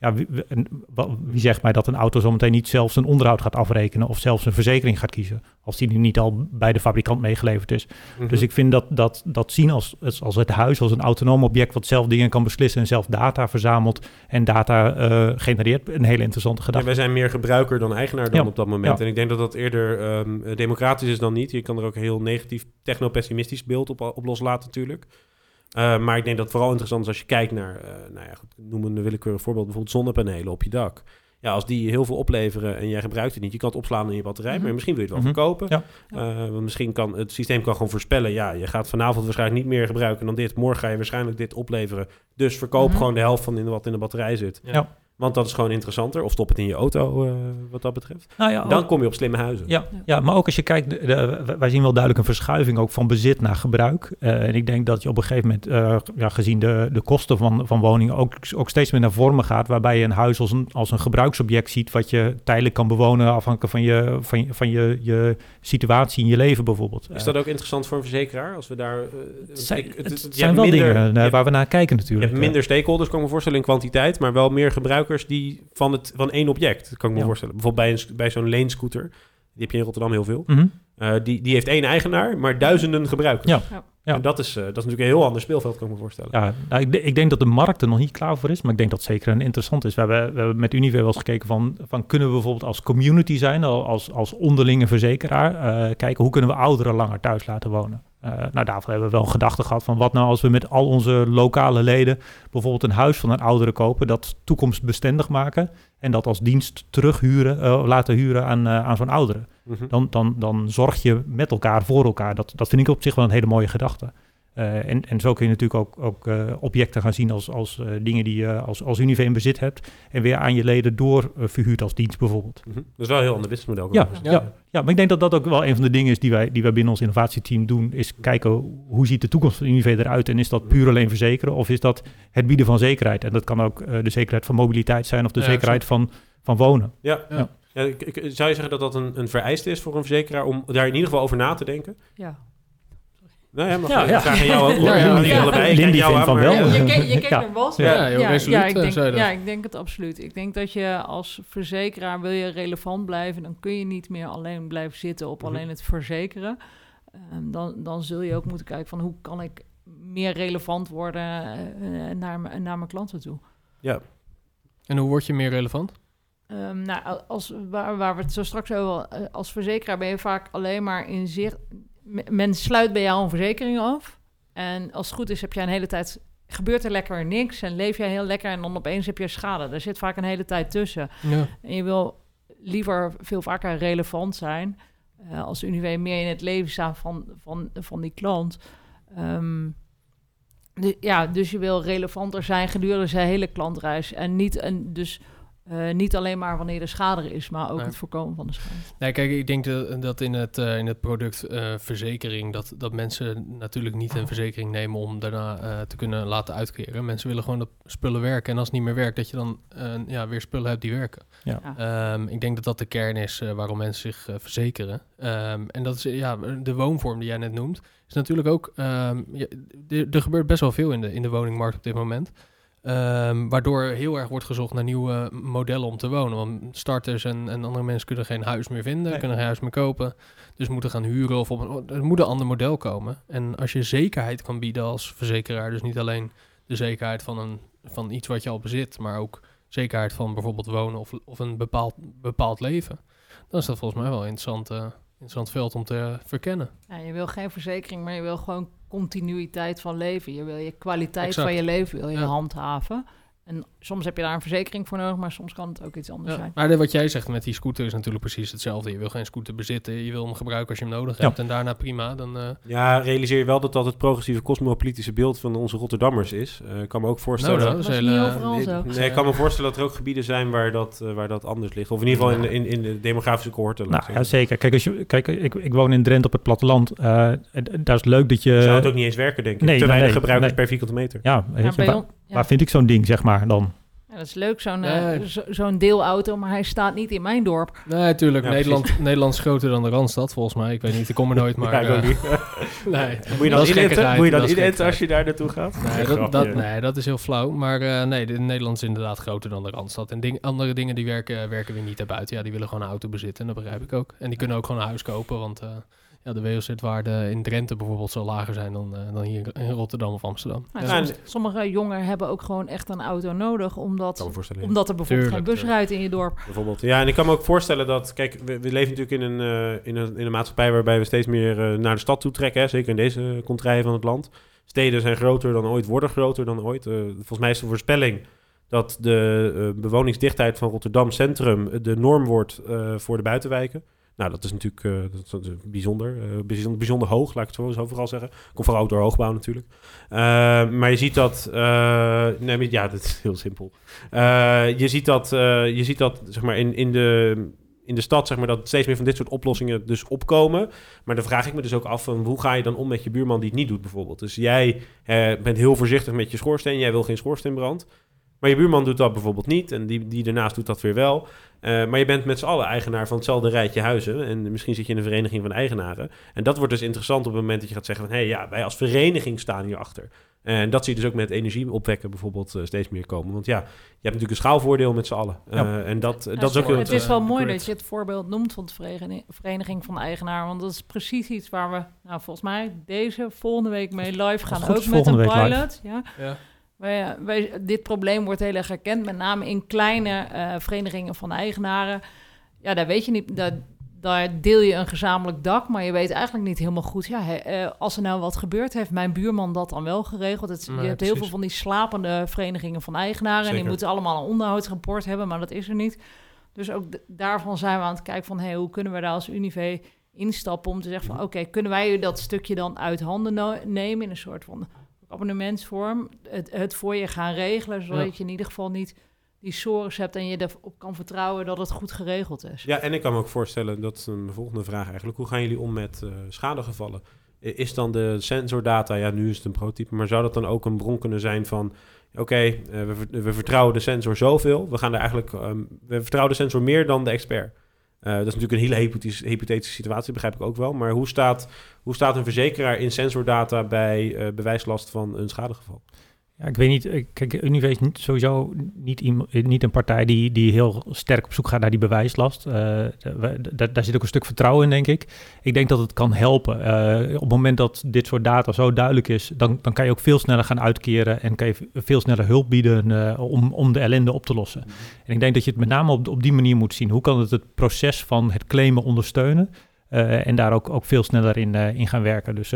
Ja, wie, en zegt mij dat een auto zometeen niet zelf zijn onderhoud gaat afrekenen of zelfs een verzekering gaat kiezen, als die nu niet al bij de fabrikant meegeleverd is. Mhm. Dus ik vind dat, dat, dat zien als, als- het huis, als een autonoom object wat zelf dingen kan beslissen en zelf data verzamelt en data eh, genereert, een hele interessante Ja, gedachte. wij zijn meer gebruiker dan eigenaar dan Ja. op dat moment. Ja. En ik denk dat dat eerder ehm, democratisch is dan niet. Je kan er ook een heel negatief, techno-pessimistisch beeld op, op loslaten natuurlijk. Eh, maar ik denk dat het vooral interessant is als je kijkt naar, eh, nou ja, goed, noem een willekeurig voorbeeld, bijvoorbeeld zonnepanelen op je dak. Ja, als die heel veel opleveren en jij gebruikt het niet, je kan het opslaan in je batterij, Mhm. maar misschien wil je het wel Mhm. verkopen. Ja. Eh, want misschien kan het systeem kan gewoon voorspellen, ja, je gaat vanavond waarschijnlijk niet meer gebruiken dan dit. Morgen ga je waarschijnlijk dit opleveren. Dus verkoop Mhm. gewoon de helft van in wat in de batterij zit. Ja. Want dat is gewoon interessanter. Of stop het in je auto, eh, wat dat betreft. Nou ja, Dan kom je op slimme huizen. Ja, ja, maar ook als je kijkt, de, de- wij zien wel duidelijk een verschuiving ook van bezit naar gebruik. Eh, en ik denk dat je op een gegeven moment, eh, ja, gezien de, de kosten van, van woningen, ook, ook steeds meer naar vormen gaat. Waarbij je een huis als een, als een gebruiksobject ziet, wat je tijdelijk kan bewonen afhankelijk van je, van je, van je, je situatie in je leven bijvoorbeeld. Is dat ook interessant voor een verzekeraar? Als we daar... Het zijn, ik- het het- je zijn wel minder- dingen je hebt- waar we naar kijken Je natuurlijk. hebt minder stakeholders, kan ik me voorstellen, in kwantiteit, maar wel meer gebruikers die van, het, van één object, kan ik me Ja. voorstellen. Bijvoorbeeld bij, een, bij zo'n leenscooter, die heb je in Rotterdam heel veel. Eh, mhm. Eh, die, die heeft één eigenaar, maar duizenden gebruikers. Ja. Ja. Ja. En dat is, eh, dat is natuurlijk een heel ander speelveld, kan ik me voorstellen. Ja, nou, ik, ik denk dat de markt er nog niet klaar voor is, maar ik denk dat het zeker een interessant is. We hebben, we hebben met Unive wel eens gekeken van, van kunnen we bijvoorbeeld als community zijn, al- als, als onderlinge verzekeraar, eh, kijken hoe kunnen we ouderen langer thuis laten wonen. Eh, nou, daarvoor hebben we wel een gedachte gehad van wat nou als we met al onze lokale leden bijvoorbeeld een huis van een oudere kopen, dat toekomstbestendig maken en dat als dienst terughuren, eh, laten huren aan, eh, aan zo'n oudere. Mhm. Dan, dan, dan zorg je met elkaar voor elkaar. Dat, dat vind ik op zich wel een hele mooie gedachte. Eh, en, en zo kun je natuurlijk ook, ook eh, objecten gaan zien als, als eh, dingen die je als, als Unive in bezit hebt. En weer aan je leden door eh, verhuurd als dienst bijvoorbeeld. Mhm. Dat is wel een heel ander businessmodel. Ja, ja. ja, maar ik denk dat dat ook wel een van de dingen is die wij, die wij binnen ons innovatieteam doen. Is kijken hoe ziet de toekomst van Unive eruit. En is dat puur alleen verzekeren of is dat het bieden van zekerheid. En dat kan ook de zekerheid van mobiliteit zijn of de Ja, zekerheid van, van wonen. Ja. Ja. Ja, ik- ik- zou je zeggen dat dat een, een vereiste is voor een verzekeraar om daar in ieder geval over na te denken? Ja. Nou ja, mag Ja, ik ja. vraag aan jou ook. Ja, ja, Ja, ja. allebei. Lindy vindt van maar- wel. Ja, je kijkt je Ja. naar Bas. Ja, heel resoluut, ja, ik eh, denk, zei je dat. ja, ik denk het absoluut. Ik denk dat je als verzekeraar wil je relevant blijven, dan kun je niet meer alleen blijven zitten op Mhm. alleen het verzekeren. Ehm, dan, dan zul je ook moeten kijken van hoe kan ik meer relevant worden eh, naar, m- naar mijn klanten toe. Ja. En hoe word je meer relevant? Ehm, nou, als, waar, waar we het zo straks over eh, als verzekeraar ben je vaak alleen maar in zicht. Men sluit bij jou een verzekering af. En als het goed is, heb jij een hele tijd. Gebeurt er lekker niks en leef jij heel lekker en dan opeens heb je schade. Er zit vaak een hele tijd tussen. Ja. En je wil liever veel vaker relevant zijn. eh, als Unive meer in het leven staan van, van, van die klant. Ehm, de- ja, dus je wil relevanter zijn gedurende zijn hele klantreis. En niet, een, dus, eh, niet alleen maar wanneer er schade is, maar ook het voorkomen van de schade. Nee, kijk, ik denk dat, dat in, het, eh, in het product eh, verzekering... Dat, dat mensen natuurlijk niet een verzekering nemen om daarna eh, te kunnen laten uitkeren. Mensen willen gewoon dat spullen werken. En als het niet meer werkt, dat je dan eh, ja, weer spullen hebt die werken. Ja. Ehm, ik denk dat dat de kern is eh, waarom mensen zich eh, verzekeren. Ehm, en dat is ja, de woonvorm die jij net noemt. Is natuurlijk ook... ehm, ja, er- er gebeurt best wel veel in de, in de woningmarkt op dit moment. Ehm, waardoor heel erg wordt gezocht naar nieuwe modellen om te wonen. Want starters en, en andere mensen kunnen geen huis meer vinden, Nee. kunnen geen huis meer kopen. Dus moeten gaan huren of op een, er moet een ander model komen. En als je zekerheid kan bieden als verzekeraar, dus niet alleen de zekerheid van, een, van iets wat je al bezit, maar ook zekerheid van bijvoorbeeld wonen of, of een bepaald, bepaald leven, dan is dat volgens mij wel een interessant, eh, interessant veld om te verkennen. Ja, je wil geen verzekering, maar je wil gewoon continuïteit van leven. Je wil je kwaliteit Exact. van je leven wil je handhaven. En soms heb je daar een verzekering voor nodig, maar soms kan het ook iets anders Ja, zijn. maar wat jij zegt met die scooter is natuurlijk precies hetzelfde. Je wil geen scooter bezitten, je wil hem gebruiken als je hem nodig Ja. hebt. En daarna prima, dan... eh, Ja, realiseer je wel dat dat het progressieve cosmopolitische beeld van onze Rotterdammers is. Eh, ik kan me ook voorstellen... Nou, Dat is hele- overal Nee, zo. nee, ik kan me voorstellen dat er ook gebieden zijn waar dat, eh, waar dat anders ligt. Of in ieder geval in de, in, in de demografische cohorten. Nou ja, zeker. Kijk, als je, kijk ik, ik woon in Drenthe op het platteland. Eh, daar is het leuk dat je... Zou het ook niet eens werken, denk ik. nee, Te weinig nee, gebruikers nee. per vierkante meter. Ja, weet Ja, je, bij waar, vind ik zo'n ding, zeg maar, dan? Ja, dat is leuk, zo'n eh, zo- zo'n deelauto, maar hij staat niet in mijn dorp. Nee, tuurlijk. Ja, Nederland, Nederland is groter dan de Randstad, volgens mij. Ik weet niet, ik kom er nooit, <laughs> maar... Ja, eh, <laughs> <laughs> nee. Moet je dan Dat inenten? Moet je dat inenten als je daar naartoe gaat? Nee, dat, dat, nee, dat is heel flauw. Maar eh, nee, de, Nederland is inderdaad groter dan de Randstad. En ding, andere dingen die werken, werken weer niet daarbuiten. Ja, die willen gewoon een auto bezitten. En dat begrijp ik ook. En die kunnen ook gewoon een huis kopen. Want eh, ja, de WOZ-waarde in Drenthe bijvoorbeeld zal lager zijn dan, eh, dan hier in Rotterdam of Amsterdam. Nou, Ja. soms- sommige jongeren hebben ook gewoon echt een auto nodig, omdat, omdat er bijvoorbeeld Tuurlijk, geen bus rijdt in je dorp. Bijvoorbeeld. Ja, en ik kan me ook voorstellen dat... Kijk, we, we leven natuurlijk in een, eh, in, een, in een maatschappij... waarbij we steeds meer eh, naar de stad toe trekken. Hè? Zeker in deze contraien van het land. Steden zijn groter dan ooit, worden groter dan ooit. Volgens mij is de voorspelling dat de eh, bewoningsdichtheid van Rotterdam Centrum... de norm wordt eh, voor de buitenwijken. Nou, dat is natuurlijk eh, dat is, eh, bijzonder, bijzonder hoog, laat ik het zo, vooral zeggen. Komt vooral door hoogbouw natuurlijk. Eh, maar je ziet dat... ja, <laughs> dat is heel simpel. Je ziet dat, je ziet dat zeg maar, in, in, de, in de stad zeg maar, dat steeds meer van dit soort oplossingen dus opkomen. Maar dan vraag ik me dus ook af van hoe ga je dan om met je buurman die het niet doet bijvoorbeeld. Dus jij bent heel voorzichtig met je schoorsteen. Jij wil geen schoorsteenbrand. Maar je buurman doet dat bijvoorbeeld niet. En die, die daarnaast doet dat weer wel. Eh, maar je bent met z'n allen eigenaar van hetzelfde rijtje huizen. En misschien zit je in een vereniging van eigenaren. En dat wordt dus interessant op het moment dat je gaat zeggen van... hé, hey, ja, wij als vereniging staan hierachter. En dat zie je dus ook met energie opwekken bijvoorbeeld eh, steeds meer komen. Want ja, je hebt natuurlijk een schaalvoordeel met z'n allen. Eh, Ja. en dat, Ja, dat is ook heel het is wel mooi dat je het voorbeeld noemt van de vereniging, van de eigenaar. Want dat is precies iets waar we, nou, volgens mij, deze volgende week mee live gaan. goed Ook met een volgende week live. pilot. Ja. Ja. Wij, wij, dit probleem wordt heel erg herkend, met name in kleine eh, verenigingen van eigenaren. Ja, daar weet je niet, daar, daar deel je een gezamenlijk dak, maar je weet eigenlijk niet helemaal goed. Ja, eh, als er nou wat gebeurt, heeft mijn buurman dat dan wel geregeld? Het, Nee, je hebt heel veel van die slapende verenigingen van eigenaren en die moeten allemaal een onderhoudsrapport hebben, maar dat is er niet. Dus ook daarvan zijn we aan het kijken van, hey, hoe kunnen we daar als Unive instappen om te zeggen van, oké, kunnen wij dat stukje dan uit handen no- nemen in een soort van abonnementsvorm, het, het voor je gaan regelen, zodat Ja. je in ieder geval niet die sores hebt en je erop kan vertrouwen dat het goed geregeld is. Ja, en ik kan me ook voorstellen, dat is een volgende vraag eigenlijk. Hoe gaan jullie om met eh, schadegevallen? Is dan de sensordata, ja nu is het een prototype, maar zou dat dan ook een bron kunnen zijn van... Oké, eh, we, ver- we vertrouwen de sensor zoveel, we gaan er eigenlijk... ehm, we vertrouwen de sensor meer dan de expert. Eh, dat is natuurlijk een hele hypothetische, hypothetische situatie, begrijp ik ook wel. Maar hoe staat, hoe staat een verzekeraar in sensordata bij eh, bewijslast van een schadegeval? Ja, ik weet niet. eh, Kijk, Unive is niet- sowieso niet, eh, niet een partij die, die heel sterk op zoek gaat naar die bewijslast. D- daar zit ook een stuk vertrouwen in, denk ik. Ik denk dat het kan helpen. Op het moment dat dit soort data zo duidelijk is, dan, dan kan je ook veel sneller gaan uitkeren en kan je veel sneller hulp bieden om, om de ellende op te lossen. En ik denk dat je het met name op, op die manier moet zien. Hoe kan het het proces van het claimen ondersteunen? en daar ook, ook veel sneller in, in gaan werken. Dus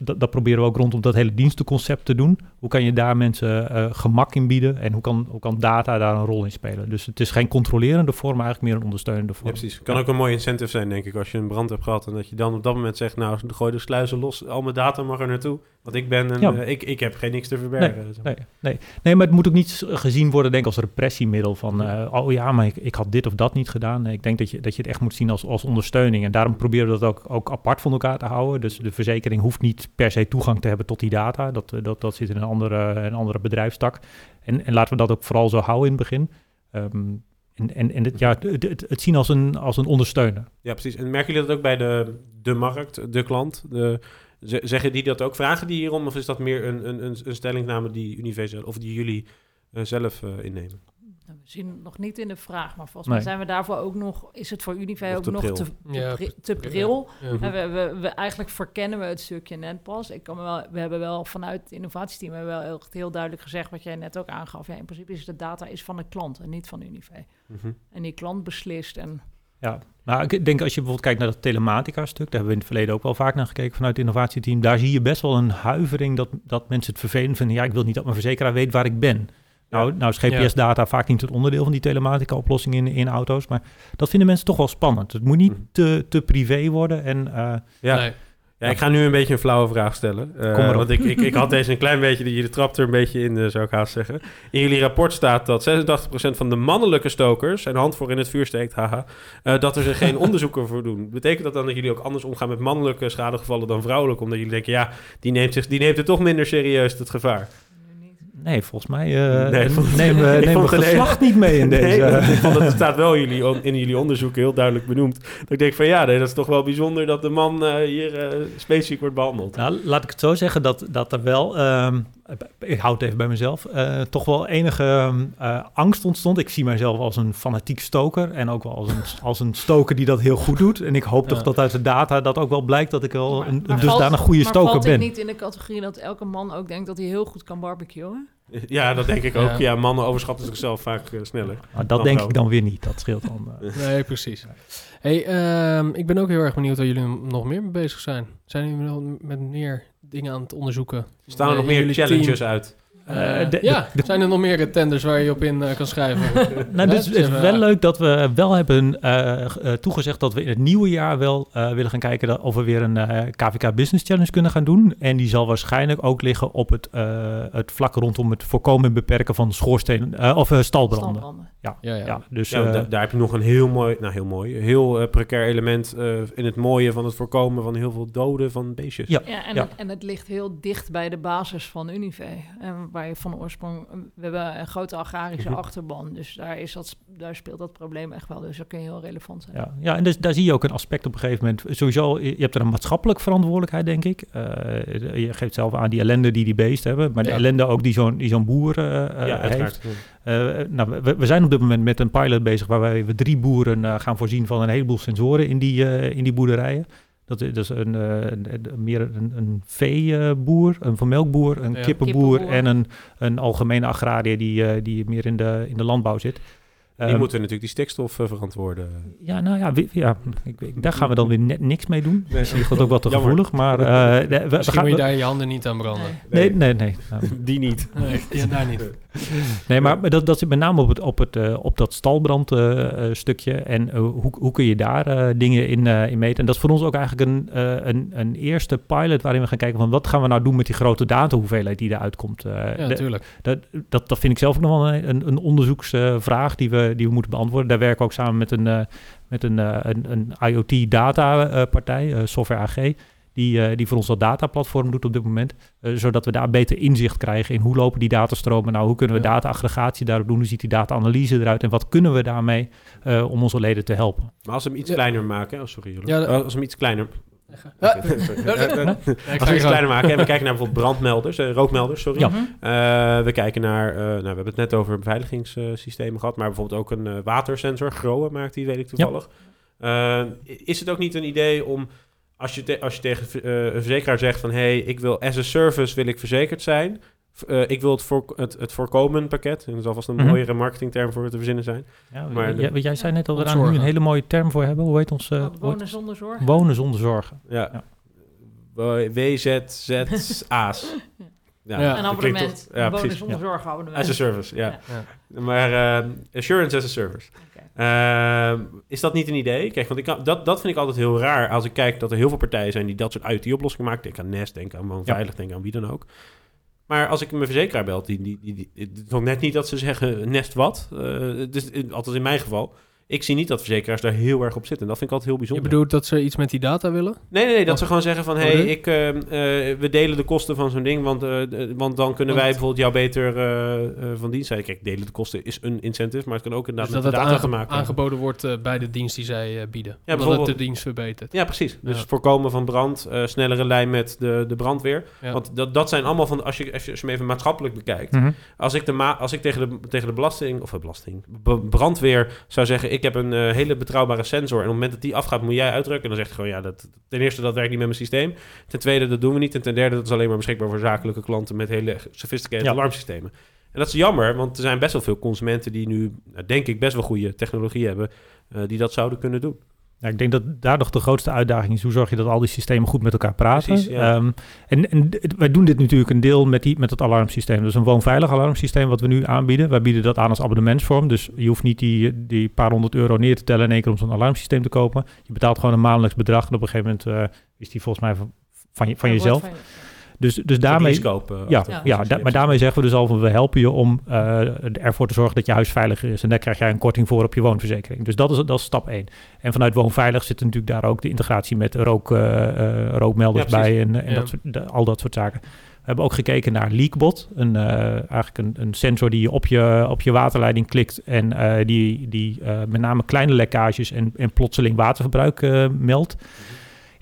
dat proberen we ook rondom dat hele dienstenconcept te doen. Hoe kan je daar mensen eh, gemak in bieden? En hoe kan, hoe kan data daar een rol in spelen? Dus het is geen controlerende vorm, maar eigenlijk meer een ondersteunende vorm. Ja, precies. Kan ook een mooi incentive zijn, denk ik, als je een brand hebt gehad en dat je dan op dat moment zegt, nou, gooi de sluizen los, al mijn data mag er naartoe. Want ik ben een, Ja. eh, ik, ik heb geen niks te verbergen. Nee, nee. nee, maar het moet ook niet gezien worden, denk ik, als repressiemiddel van, eh, oh ja, maar ik, ik had dit of dat niet gedaan. Nee, ik denk dat je, dat je het echt moet zien als, als ondersteuning. En daarom proberen we dat ook, ook apart van elkaar te houden. Dus de verzekering hoeft niet per se toegang te hebben tot die data. Dat, eh, dat, dat zit in een andere, een andere bedrijfstak. En, en laten we dat ook vooral zo houden in het begin. Ehm, en en, en het, ja, het, zien als een, als een ondersteuner. Ja, precies. En merken jullie dat ook bij de, de markt, de klant? De, ze- zeggen die dat ook? Vragen die hierom? Of is dat meer een, een, een, stellingname die Unive of die jullie eh, zelf eh, innemen? Nou, We zien het nog niet in de vraag, maar volgens Nee. mij zijn we daarvoor ook nog, is het voor Unive ook nog pril. te, te, Ja, pri- te te pril. Ja. We, we, we, eigenlijk verkennen we het stukje net pas. Ik kan me wel, we hebben wel vanuit het innovatieteam hebben we wel echt heel duidelijk gezegd, wat jij net ook aangaf. Ja, in principe is de data is van de klant en niet van Unive. Mhm. En die klant beslist. En Ja, maar ik denk als je bijvoorbeeld kijkt naar dat telematica-stuk, daar hebben we in het verleden ook wel vaak naar gekeken vanuit het innovatieteam, daar zie je best wel een huivering dat, dat mensen het vervelend vinden. Ja, ik wil niet dat mijn verzekeraar weet waar ik ben. Nou, nou is GPS-data vaak niet het onderdeel van die telematica-oplossing in, in auto's, maar dat vinden mensen toch wel spannend. Het moet niet Mhm. te, te privé worden en eh, Ja. Nee. ja, ik ga nu een beetje een flauwe vraag stellen. Eh, Kom maar op. want ik, ik, ik had deze een klein beetje, die je trapt er een beetje in, eh, zou ik haast zeggen. In jullie rapport staat dat 86% van de mannelijke stokers, en hand voor in het vuur steekt, haha, eh, dat er zich geen <laughs> onderzoeken voor doen. Betekent dat dan dat jullie ook anders omgaan met mannelijke schadegevallen dan vrouwelijke? Omdat jullie denken, ja, die neemt, zich, die neemt het toch minder serieus, het gevaar. Nee, volgens mij uh, Nee, <laughs> vond we het een geslacht niet mee in deze. Nee, want ik vond het staat wel in jullie, in jullie onderzoek heel duidelijk benoemd. Dat ik denk van ja, nee, dat is toch wel bijzonder dat de man eh, hier eh, specifiek wordt behandeld. Nou, laat ik het zo zeggen dat, dat er wel, ehm, ik houd het even bij mezelf, eh, toch wel enige ehm, eh, angst ontstond. Ik zie mijzelf als een fanatiek stoker en ook wel als een, <laughs> als een stoker die dat heel goed doet. En ik hoop toch Ja. dat uit de data dat ook wel blijkt dat ik wel Maar- een, maar een dusdanig valt- goede maar stoker valt ben. ik niet in de categorie dat elke man ook denkt dat hij heel goed kan barbecuen? Ja, dat denk ik ook. <laughs> Ja. Ja, mannen overschatten zichzelf vaak eh, sneller. Maar dat denk ik dan weer niet, dat scheelt dan. eh. <laughs> Nee, precies. Hey, ehm, ik ben ook heel erg benieuwd waar jullie nog meer mee bezig zijn. Zijn jullie met meer dingen aan het onderzoeken? Staan er nog meer challenges team? uit? Eh, de- ja, zijn er nog meer tenders waar je op in eh, kan schrijven? <laughs> Nou, dus het is wel leuk dat we wel hebben toegezegd dat we in het nieuwe jaar wel eh, willen gaan kijken dat- of we weer een eh, KVK Business Challenge kunnen gaan doen. En die zal waarschijnlijk ook liggen op het, eh, het vlak rondom het voorkomen en beperken van schoorsteen eh, of stalbranden. Stalbranden. Ja, Ja, ja. ja. dus Ja, eh, daar heb je nog een heel mooi, nou heel mooi, heel precair element eh, in het mooie van het voorkomen van heel veel doden van beestjes. Ja. Ja, en, Ja. Het, en het ligt heel dicht bij de basis van Unive. En waar je van oorsprong... We hebben een grote agrarische Mhm. achterban. Dus daar, is dat, daar speelt dat probleem echt wel. Dus dat kun je heel relevant zijn. Ja, ja en dus, daar zie je ook een aspect op een gegeven moment. Sowieso, je je hebt er een maatschappelijke verantwoordelijkheid, denk ik. Eh, je geeft zelf aan die ellende die die beesten hebben. Maar de ellende ook die zo'n die zo'n boer eh, eh, ja, heeft. uiteraard. Eh, nou, we, we zijn op dit moment met een pilot bezig waarbij we drie boeren eh, gaan voorzien van een heleboel sensoren in die, eh, in die boerderijen. Dat, is- is een, eh, meer een, een veeboer, een vermelkboer, een Ja. kippenboer, Kippenboer. en een, een algemene agrariër die, eh, die meer in de, in de landbouw zit. Die Ehm, moeten natuurlijk die stikstof eh, verantwoorden. ja, nou ja, ja ik, ik- daar gaan we dan weer net niks mee doen. Nee. Misschien is dat ook wat te Jammer. gevoelig, maar eh, de- <laughs> we, we Misschien gaan... moet je daar je handen niet aan branden. Nee. Nee, nee, nee. Nou, Die niet. Nee, ja, daar niet. Nee, maar dat, dat zit met name op, het, op, het, eh, op dat stalbrandstukje. en eh, hoe, hoe kun je daar eh, dingen in, eh, in meten? En dat is voor ons ook eigenlijk een, eh, een, een eerste pilot waarin we gaan kijken van wat gaan we nou doen met die grote datahoeveelheid die eruit komt. Eh, Ja, natuurlijk. dat, dat, dat vind ik zelf ook nog wel een, een, onderzoeksvraag die we, die we moeten beantwoorden. Daar werken we ook samen met een, eh, met een, eh, een, een IoT-data-partij, eh, Software AG, die, eh, die voor ons dat dataplatform doet op dit moment. eh, zodat we daar beter inzicht krijgen in hoe lopen die datastromen nou, hoe kunnen we Ja. data-aggregatie daarop doen, hoe ziet die data-analyse eruit en wat kunnen we daarmee eh, om onze leden te helpen. Maar als we hem iets Ja. kleiner maken... Oh, sorry Jeroen. Ja, dat- als we hem iets kleiner... Ja, ja, Als we iets kleiner maken en we kijken naar bijvoorbeeld brandmelders, eh, rookmelders, sorry. Ja. Mhm. Eh, we kijken naar, eh, nou, we hebben het net over beveiligingssystemen gehad, maar bijvoorbeeld ook een watersensor, GROE maakt die, weet ik toevallig. Eh, is het ook niet een idee om, als je, te- als je tegen eh, een verzekeraar zegt van, hé, hey, ik wil as a service, wil ik verzekerd zijn. Eh, ik wil het, voor, het, het voorkomen pakket, en er zal vast een Mhm. mooiere marketingterm voor te verzinnen zijn. Ja, Maar de- jij, jij zei net al dat we daar nu een hele mooie term voor hebben. Hoe heet ons? eh, Wonen zonder zorg. wonen zonder zorgen. Ja. Ja. WZZA's. <laughs> Ja. dat Een abonnement. toch- Ja, wonen precies. zonder Ja. zorg abonnement. As a service, ja. Ja. Maar eh, assurance as a service. Oké. Eh, is dat niet een idee? Kijk, want ik kan, dat, dat vind ik altijd heel raar als ik kijk dat er heel veel partijen zijn die dat soort IoT-oplossingen maken. Denk aan Nest, denk aan Woonveilig, denk aan wie dan ook. Maar als ik mijn verzekeraar bel, die, die, die, net niet dat ze zeggen Nest wat. Eh, dus, in- althans in mijn geval. Ik zie niet dat verzekeraars daar heel erg op zitten. En dat vind ik altijd heel Je bijzonder. bedoelt dat ze iets met die data willen? Nee, nee, nee, dat Of- ze gewoon zeggen van... Oh, hé, hey, nee? ik, eh, eh, we delen de kosten van zo'n ding... want, eh, want dan kunnen wij bijvoorbeeld jou beter eh, eh, van dienst zijn. Kijk, delen de kosten is een incentive... maar het kan ook Dus inderdaad dat met het de data maken aangeboden wordt bij de dienst die zij bieden. Ja, Omdat het de dienst verbetert. Ja, precies. Dus Ja. voorkomen van brand, eh, snellere lijn met de, de brandweer. Ja. Want dat, dat zijn allemaal van... Als je, als je als je hem even maatschappelijk bekijkt... Mhm. Als ik, de ma als ik tegen, de, tegen de belasting... of belasting... brandweer zou zeggen... ik heb een eh, hele betrouwbare sensor... en op het moment dat die afgaat moet jij uitdrukken... en dan zegt hij gewoon... ja, dat, ten eerste dat werkt niet met mijn systeem. Ten tweede, dat doen we niet. En ten derde, dat is alleen maar beschikbaar voor zakelijke klanten... met hele sophisticated Ja. alarmsystemen. En dat is jammer, want er zijn best wel veel consumenten... die nu, nou, denk ik, best wel goede technologie hebben... eh, die dat zouden kunnen doen. Ja, ik denk dat daar nog de grootste uitdaging is. Hoe zorg je dat al die systemen goed met elkaar praten? Precies, ja. Ehm, en, wij doen dit natuurlijk een deel met, die, met het alarmsysteem. Dus een woonveilig alarmsysteem wat we nu aanbieden. Wij bieden dat aan als abonnementsvorm. Dus je hoeft niet die, die paar honderd euro neer te tellen in één keer om zo'n alarmsysteem te kopen. Je betaalt gewoon een maandelijks bedrag. En op een gegeven moment eh, is die volgens mij van, van, je, van jezelf. Dus, dus daarmee... Eh, Ja, ja, Ja, da- maar daarmee zeggen we dus al van we helpen je om eh, ervoor te zorgen dat je huis veiliger is. En daar krijg jij een korting voor op je woonverzekering. Dus dat is, dat is stap 1. En vanuit Woonveilig zit natuurlijk daar ook de integratie met rook, eh, rookmelders Ja, bij en, en Ja. dat soort, de- al dat soort zaken. We hebben ook gekeken naar Leakbot, een, eigenlijk een, een sensor die je op je, op je waterleiding klikt en die, die met name kleine lekkages en, en plotseling waterverbruik meldt.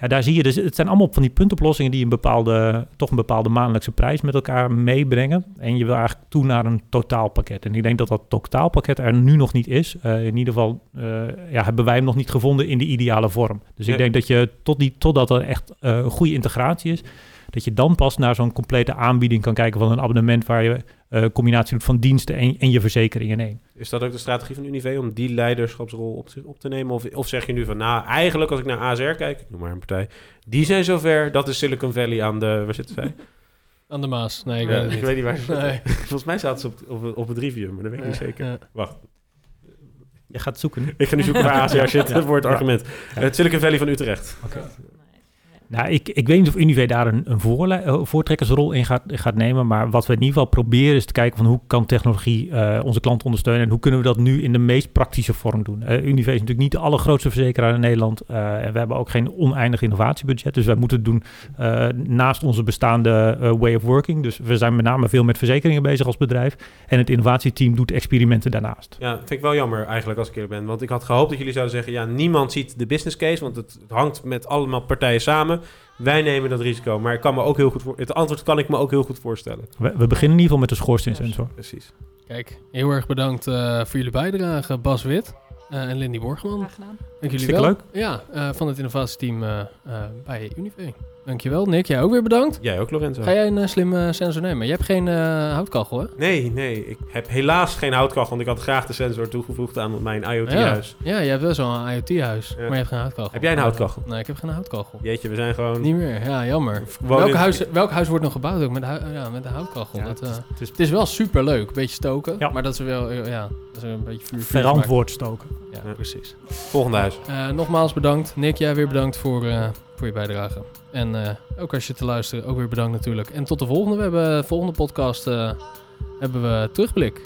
Ja, daar zie je dus, het zijn allemaal van die puntoplossingen die een bepaalde, toch een bepaalde maandelijkse prijs met elkaar meebrengen. En je wil eigenlijk toe naar een totaalpakket. En ik denk dat dat totaalpakket er nu nog niet is. Eh, in ieder geval eh, ja, hebben wij hem nog niet gevonden in de ideale vorm. Dus ik denk dat je tot die, totdat er echt eh, een goede integratie is, dat je dan pas naar zo'n complete aanbieding kan kijken van een abonnement waar je combinatie doet van diensten en, en je verzekering in één. Is dat ook de strategie van Unive om die leiderschapsrol op te, op te nemen? Of, of zeg je nu van, nou, eigenlijk als ik naar ASR kijk, ik noem maar een partij, die zijn zover, dat is Silicon Valley aan de, waar zitten zij? <laughs> Aan de Maas. Nee, ik Ja, weet het ik niet. weet niet waar ze Nee. <laughs> Volgens mij staat ze op, op, op het review, maar dat weet ik niet zeker. Ja. Wacht, Je gaat zoeken nu. ik ga nu zoeken waar ACR zit Ja. voor het Ja. argument. Het Silicon Valley van Utrecht. Nou, ik, ik weet niet of Unive daar een, een eh, voortrekkersrol in gaat, gaat nemen. Maar wat we in ieder geval proberen is te kijken van hoe kan technologie eh, onze klanten ondersteunen. En hoe kunnen we dat nu in de meest praktische vorm doen. Eh Unive is natuurlijk niet de allergrootste verzekeraar in Nederland. en we hebben ook geen oneindig innovatiebudget. Dus wij moeten het doen naast onze bestaande way of working. Dus we zijn met name veel met verzekeringen bezig als bedrijf. En het innovatieteam doet experimenten daarnaast. Ja, vind ik wel jammer eigenlijk als ik eerlijk ben. Want ik had gehoopt dat jullie zouden zeggen... ja, niemand ziet de business case, want het hangt met allemaal partijen samen. Wij nemen dat risico. Maar ik kan me ook heel goed voor, het antwoord kan ik me ook heel goed voorstellen. We, we beginnen in ieder geval met de schoorsteensensor. Precies. Kijk, heel erg bedankt eh, voor jullie bijdrage, Bas Wit eh, en Lindy Borgman. Graag gedaan. Dank jullie wel. leuk. Ja, eh, van het innovatieteam eh, eh, bij Unive. Dankjewel. Nick, jij ook weer bedankt. Jij ook, Lorenzo? Ga jij een eh, slimme sensor nemen? Je hebt geen eh, houtkachel, hè? Nee, nee. Ik heb helaas geen houtkachel, want ik had graag de sensor toegevoegd aan mijn IoT-huis. Ja, je hebt wel zo'n IoT-huis, Ja. maar je hebt geen houtkachel. Heb jij een houtkachel? Nee, ik heb geen houtkachel. Jeetje, we zijn gewoon... Niet meer, ja, jammer. Welk in- huis, welk huis wordt nog gebouwd ook met, hu- ja, met een houtkachel? Ja, dat, het, eh, is, het is het is wel super leuk, beetje stoken, Ja. maar dat is wel, eh, ja, dat is een beetje vuur verantwoord stoken. Ja, precies. Volgende huis. Eh, nogmaals bedankt. Nick, jij weer bedankt voor, eh, voor je bijdrage. En eh, ook als je te luisteren, ook weer bedankt natuurlijk. En tot de volgende. We hebben de volgende podcast hebben we terugblik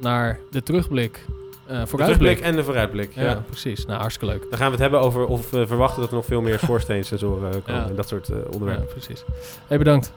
naar de terugblik. eh De vooruitblik. terugblik en de vooruitblik. Ja, Ja. precies. Nou, hartstikke leuk. Dan gaan we het hebben over of we verwachten dat er nog veel meer <laughs> schoorsteensensoren komen. Ja. En dat soort Ja, onderwerpen. precies. Hey, bedankt.